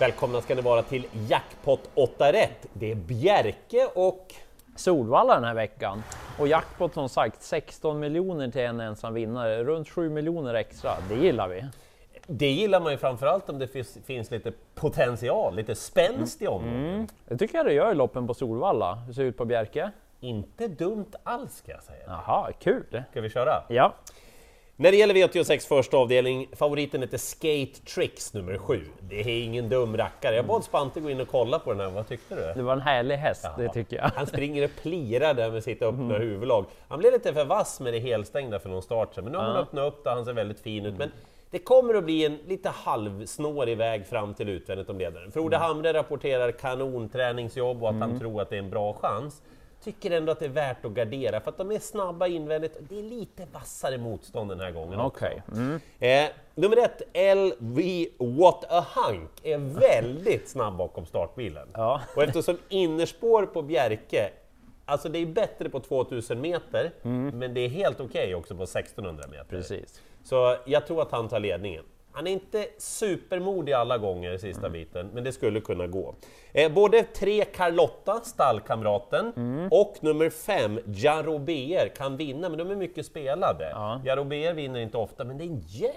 Välkomna ska ni vara till Jackpot 8 rätt. Det är Bjerke och Solvalla den här veckan. Och jackpot som sagt 16 miljoner till en ensam vinnare, runt 7 miljoner extra. Det gillar vi. det gillar man ju framförallt om det finns, finns lite potential, lite spänst i området. Det tycker jag det gör i loppen på Solvalla. Hur ser det ut på Bjerke? Inte dumt alls ska jag säga. Jaha, kul! Ska vi köra? Ja, När det gäller V86 första avdelning, favoriten heter Skate Tricks nummer 7. Det är ingen dum rackare. Jag bad Spante gå in och kolla på den här, vad tyckte du? det var en härlig häst, det tycker jag. Han springer och plirar där med sitt öppna huvudlag. Han blev lite för vass med det helstängda för någon start men nu har han öppnat upp det, han ser väldigt fin ut. Men det kommer att bli en lite halvsnårig väg fram till utvändigt om ledaren. Frode Hamre rapporterar kanonträningsjobb och att han tror att det är en bra chans. Tycker ändå att det är värt att gardera för att de är snabba invändigt. Det är lite vassare motstånd den här gången. Okej. Mm. Eh, nummer ett, LV What a Hunk, är väldigt snabb bakom startbilen. Ja. Och eftersom innerspår på Bjerke, alltså det är bättre på 2000 meter, men det är helt okej också på 1600 meter. Precis. Så jag tror att han tar ledningen. Han är inte supermodig alla gånger sista biten, men det skulle kunna gå. Eh, både tre Carlotta, stallkamraten, och nummer fem, Jarobeer, kan vinna, men de är mycket spelade. Ja. Jarobeer vinner inte ofta, men det är en jä...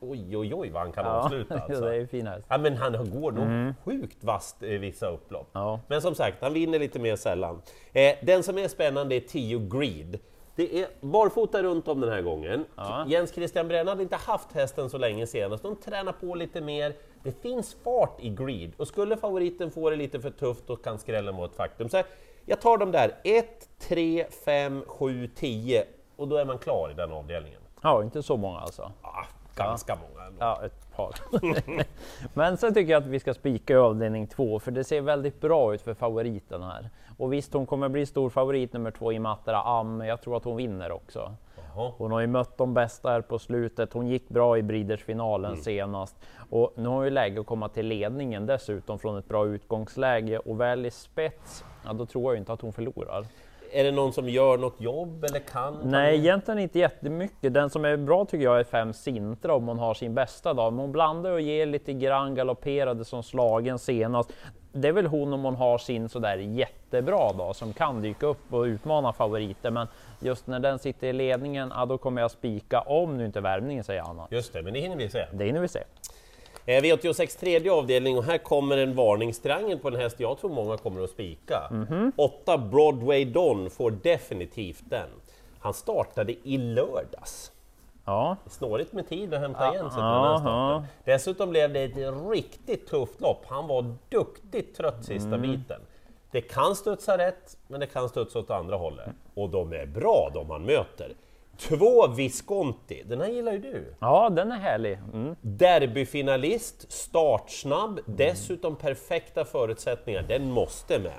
Oj, oj, oj vad han kan avsluta alltså. det är en fin häst. Ja, men han går nog sjukt vasst i vissa upplopp. Ja. Men som sagt, han vinner lite mer sällan. Eh, den som är spännande är 10 Greed. Det är barfota runt om den här gången. Ja. Jens Christian Brenna hade inte haft hästen så länge senast. De tränar på lite mer. Det finns fart i Greed och skulle favoriten få det lite för tufft då kan skrällen vara ett faktum. Så jag tar dem där, 1, 3, 5, 7, 10 och då är man klar i den avdelningen. Ja, inte så många alltså. Ah, ganska många ändå. Ja, ett par. Men sen tycker jag att vi ska spika avdelning två, för det ser väldigt bra ut för favoriten här. Och visst, hon kommer bli stor favorit nummer två i Matra Am, men jag tror att hon vinner också. Hon har ju mött de bästa här på slutet. Hon gick bra i Breeders-finalen senast och nu har hon ju läge att komma till ledningen dessutom från ett bra utgångsläge och väl i spets, ja då tror jag inte att hon förlorar. Är det någon som gör något jobb eller kan? Nej, egentligen inte jättemycket. Den som är bra tycker jag är fem Sintra om hon har sin bästa dag. Men hon blandar och ger lite grann, galopperade som slagen senast. Det är väl hon om hon har sin sådär jättebra dag som kan dyka upp och utmana favoriter. Men just när den sitter i ledningen, ja, då kommer jag spika om nu inte värmningen säger annat. Just det, men det hinner vi se. Det hinner vi se. Eh, V86 tredje avdelning och här kommer en varningstriangel på en häst jag tror många kommer att spika. Mhm. 8 Broadway Don får definitivt den. Han startade i lördags. Ja, Snårigt med tid att hämta igen sig på den här starten. Dessutom blev det ett riktigt tufft lopp. Han var duktigt trött sista Mm. biten. Det kan studsa rätt, men det kan studsa åt andra hållet. Och de är bra de han möter. Två Visconti, den här gillar ju du. ja den är härlig. Mm. Derbyfinalist, startsnabb, dessutom perfekta förutsättningar. Den måste med.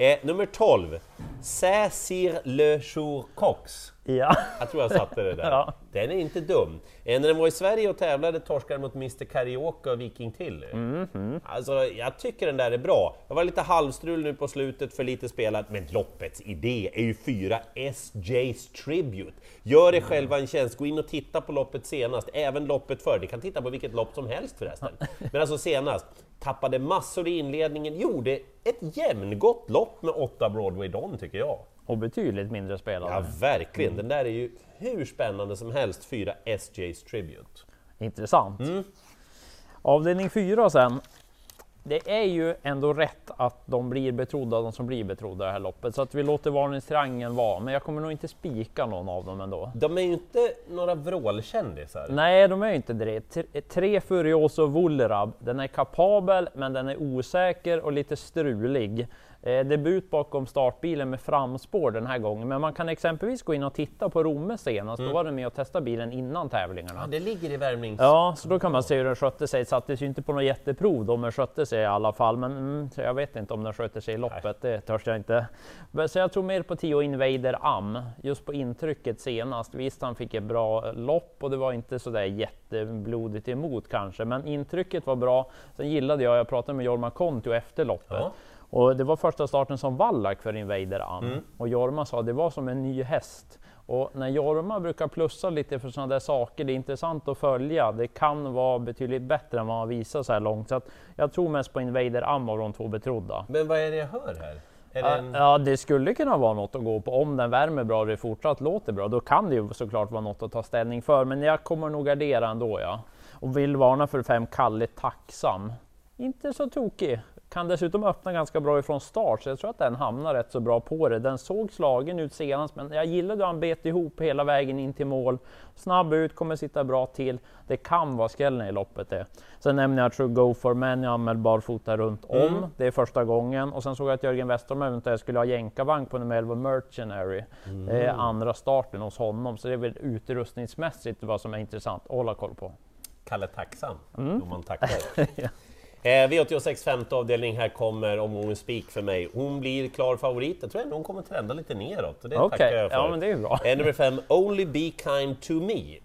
Eh, nummer 12, Saint-Cyr Le Jour Cox. Ja. Jag tror jag satte det där. Ja. Den är inte dum. Eh, när den var i Sverige och tävlade torskade den mot Mr Karaoke och Viking Tilly. Mhm. Alltså, jag tycker den där är bra. Det var lite halvstrul nu på slutet, för lite spelat, men loppets idé är ju fyra SJ's Tribute. Gör er själva en tjänst, gå in och titta på loppet senast, även loppet före. Ni kan titta på vilket lopp som helst förresten. Men alltså senast, tappade massor i inledningen, gjorde ett jämngott lopp med åtta Broadway Don tycker jag. Och betydligt mindre spelare. Ja, verkligen. Den där är ju hur spännande som helst, fyra SJ's Tribute. Intressant. Avdelning 4 sen. Det är ju ändå rätt att de blir betrodda, de som blir betrodda i det här loppet. Så att vi låter varningstriangeln vara. Men jag kommer nog inte spika någon av dem ändå. De är ju inte några vrålkändisar. Nej, de är ju inte det. Tre- Tre Furioso Vullerab. Den är kapabel, men den är osäker och lite strulig. Eh, debut bakom startbilen med framspår den här gången. Men man kan exempelvis gå in och titta på Romme senast. Då var den med och testade bilen innan tävlingarna. Ja, det ligger i värmnings... Ja, så då kan man se hur den skötte sig. Sattes ju inte på något jätteprov då, men skötte sig i alla fall. Men mm, jag vet inte om den sköter sig i loppet, det törs jag inte. Så jag tror mer på 10 Invader Am, just på intrycket senast. Visst, han fick ett bra lopp och det var inte så där jätteblodigt emot kanske, men intrycket var bra. Sen gillade jag, jag pratade med Jorma Kontio efter loppet. Ja. Och det var första starten som Wallach för Invader Am. Och Jorma sa att det var som en ny häst. Och när Jorma brukar plussa lite för sådana där saker, det är intressant att följa. Det kan vara betydligt bättre än vad man visar så här långt. Så jag tror mest på Invader Am av de två betrodda. Men vad är det jag hör här? Är det en... Ja, det skulle kunna vara något att gå på. Om den värmer bra och det fortsatt låter bra, då kan det ju såklart vara något att ta ställning för. Men jag kommer nog gardera ändå, ja. Och vill varna för fem Kalle Tacksam. Inte så tokig. Kan dessutom öppna ganska bra ifrån start, så jag tror att den hamnar rätt så bra på det. Den såg slagen ut senast, men jag gillade hur han bet ihop hela vägen in till mål. Snabb ut, kommer sitta bra till. Det kan vara skrällen i loppet det. Sen nämner jag True Go for Men, jag anmäld barfota runt om. Mm. Det är första gången. Och sen såg jag att Jörgen Westerholm eventuellt skulle ha jänkarvagn på nummer 11 Mercenary. Det är andra starten hos honom, så det är väl utrustningsmässigt vad som är intressant att hålla koll på. Kalle Tacksam, mm. man tackar. Eh, V86 femte avdelning här kommer omgången spik för mig. Hon blir klar favorit. Jag tror ändå hon kommer trenda lite neråt. Och det Okej, tackar jag för. ja men det är bra. Eh, nummer fem, Only Be Kind To Me.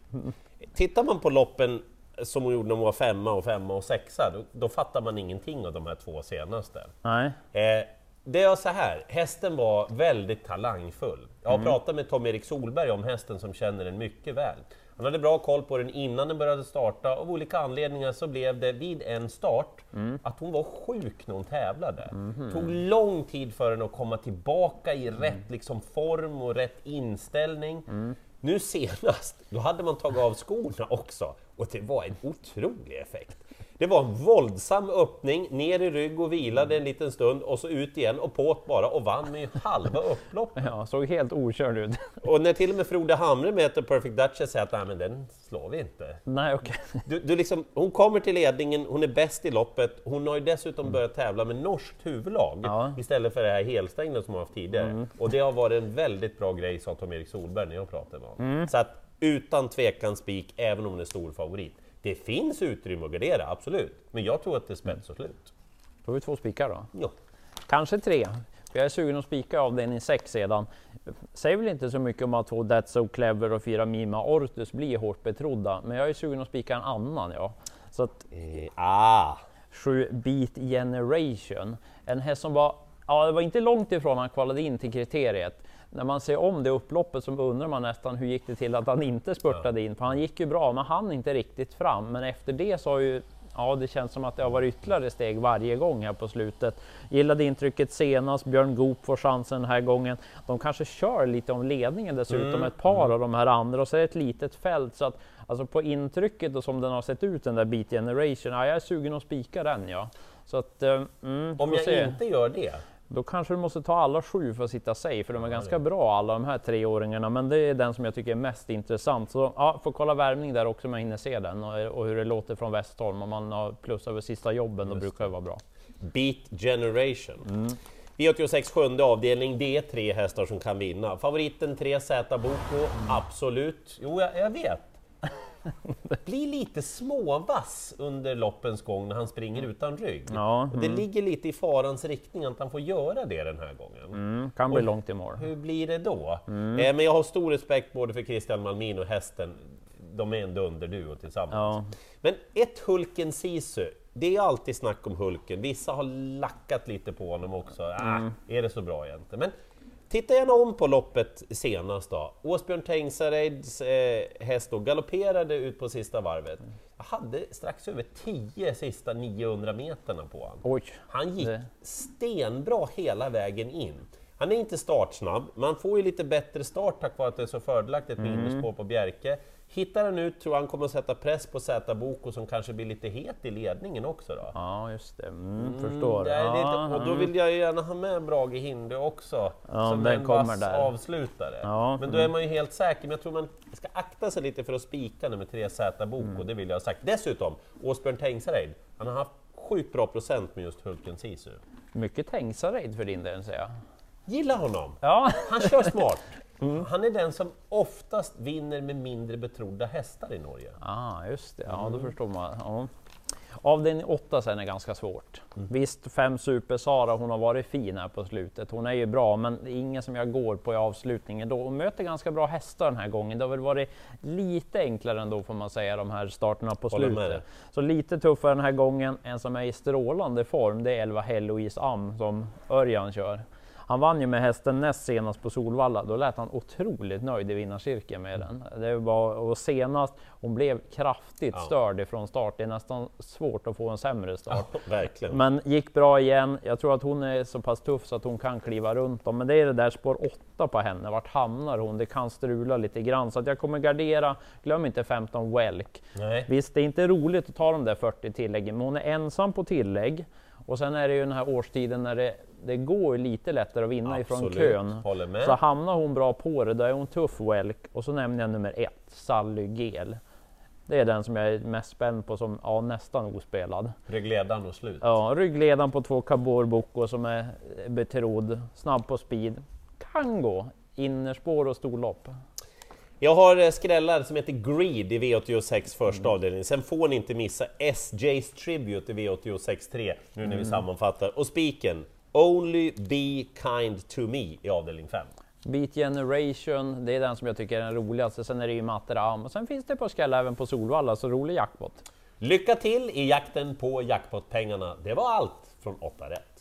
Tittar man på loppen som hon gjorde när hon var femma och femma och sexa, då, då fattar man ingenting av de här två senaste. Nej. Eh, det är så här, hästen var väldigt talangfull. Jag har pratat med Tom-Erik Solberg om hästen som känner den mycket väl. Han hade bra koll på den innan den började starta. Av olika anledningar så blev det vid en start att hon var sjuk när hon tävlade. Det tog lång tid för henne att komma tillbaka i rätt liksom, form och rätt inställning. Nu senast, då hade man tagit av skorna också och det var en otrolig effekt. Det var en våldsam öppning, ner i rygg och vilade en liten stund och så ut igen och påt bara och vann med halva upploppet. Ja, såg helt okörd ut. Och när till och med Frode Hamre möter Perfect Duchess säger att nej men den slår vi inte. Nej, okej. Du, du liksom, hon kommer till ledningen, hon är bäst i loppet, hon har ju dessutom börjat tävla med norskt huvudlag Ja. istället för det här helstängda som hon haft tidigare. Och det har varit en väldigt bra grej sa Tom-Erik Solberg när jag pratade med honom. Så att utan tvekan spik, även om hon är stor favorit. Det finns utrymme att gardera, absolut. Men jag tror att det är spets och slut. Då har vi två spikar då. Ja. Kanske tre. Jag är sugen att spika avdelning 6 sedan. Säger väl inte så mycket om att två That's So Clever och fyra Mima Ortus blir hårt betrodda, men jag är sugen att spika en annan ja. Så att Eh, ah! sju Beat Generation, en häst som var, ja det var inte långt ifrån han kvalade in till kriteriet. När man ser om det upploppet så undrar man nästan hur gick det till att han inte spurtade in? För han gick ju bra, men han inte riktigt fram. Men efter det så har ju Ja, det känns som att det har varit ytterligare steg varje gång här på slutet. Gillade intrycket senast, Björn Goop får chansen den här gången. De kanske kör lite om ledningen dessutom, Mm, ett par av de här andra och så är det ett litet fält. Så att, alltså på intrycket och som den har sett ut den där Beat Generation, ja, jag är sugen att spika den ja. Så att, eh, mm, Om jag se. inte gör det, Då kanske du måste ta alla sju för att sitta safe, för de är ganska bra alla de här treåringarna. Men det är den som jag tycker är mest intressant. Så ja, får kolla värmning där också om jag hinner se den och, och hur det låter från Westholm. Om man har plus över sista jobben, då brukar det vara bra. Beat Generation. V86 sjunde avdelning, det är tre hästar som kan vinna. Favoriten 3Z Boko, absolut. Jo, jag, jag vet. Blir lite småvass under loppens gång när han springer utan rygg. Ja, Och det ligger lite i farans riktning att han får göra det den här gången. Mm, kan bli Oj. långt i mål. Hur blir det då? Eh, men jag har stor respekt både för Christian Malmin och hästen. De är en dunderduo tillsammans. Ja. Men ett Hulken Sisu, det är alltid snack om Hulken. Vissa har lackat lite på honom också. Ah, är det så bra egentligen? Men titta gärna om på loppet senast då. Åsbjörn Tengsareids eh, häst då galopperade ut på sista varvet. Jag hade strax över 10 sista 900 meterna på honom. Oj, Han gick stenbra hela vägen in. Han är inte startsnabb, man får ju lite bättre start tack vare att det är så fördelaktigt med Mm. innerspår på Bjerke. Hittar han ut tror jag han kommer att sätta press på Zäta Boko som kanske blir lite het i ledningen också då. ja just det. Mm, förstår. det lite, och då vill jag gärna ha med Brage Hinde också, Ja, som den en vass avslutare. Ja, men då är man ju helt säker, men jag tror man ska akta sig lite för att spika nummer tre Zäta Boko, Mm. det vill jag ha sagt. Dessutom, Åsbjörn Tengsareid, han har haft sjukt bra procent med just Hulken Sisu. Mycket Tengsareid för din del säger jag. Gillar honom! Ja, Han kör smart. Mm. Han är den som oftast vinner med mindre betrodda hästar i Norge. ah, just det. Ja, Mm. då förstår man. Ja. Avdelning 8 sen är ganska svårt. Mm. Visst, fem Super-Sara, hon har varit fin här på slutet. Hon är ju bra, men det är ingen som jag går på i avslutningen då. Hon möter ganska bra hästar den här gången. Det har väl varit lite enklare ändå får man säga, de här starterna på slutet. Så lite tuffare den här gången. En som är i strålande form, det är 11 Heloise Am som Örjan kör. Han vann ju med hästen näst senast på Solvalla. Då lät han otroligt nöjd i vinnarcirkeln med den. Det var, och senast, hon blev kraftigt Ja. störd ifrån start. Det är nästan svårt att få en sämre start. Verkligen. Men gick bra igen. Jag tror att hon är så pass tuff så att hon kan kliva runt dem. Men det är det där spår 8 på henne. Vart hamnar hon? Det kan strula lite grann. Så att jag kommer gardera. Glöm inte 15 Welk. Nej. Visst, det är inte roligt att ta de där 40 tilläggen, men hon är ensam på tillägg. Och sen är det ju den här årstiden när det, det går lite lättare att vinna ifrån Absolut, kön. håller med. Så hamnar hon bra på det, då är hon tuff Welk. Och så nämner jag nummer ett, Sally Gel. Det är den som jag är mest spänd på som ja, nästan ospelad. Ryggledaren och slut. Ja, ryggledaren på två Cabor Boko som är betrodd, snabb på speed. Kan gå innerspår och storlopp. Jag har eh, skrällar som heter Greed i V86 första avdelningen. Sen får ni inte missa SJ's Tribute i V86 3 nu när vi sammanfattar. Och spiken Only Be Kind To Me i avdelning 5. Beat Generation, det är den som jag tycker är den roligaste. Sen är det ju Materam och sen finns det på skrällar även på Solvalla, så rolig jackpot. Lycka till i jakten på jackpotpengarna. Det var allt från 8 rätt.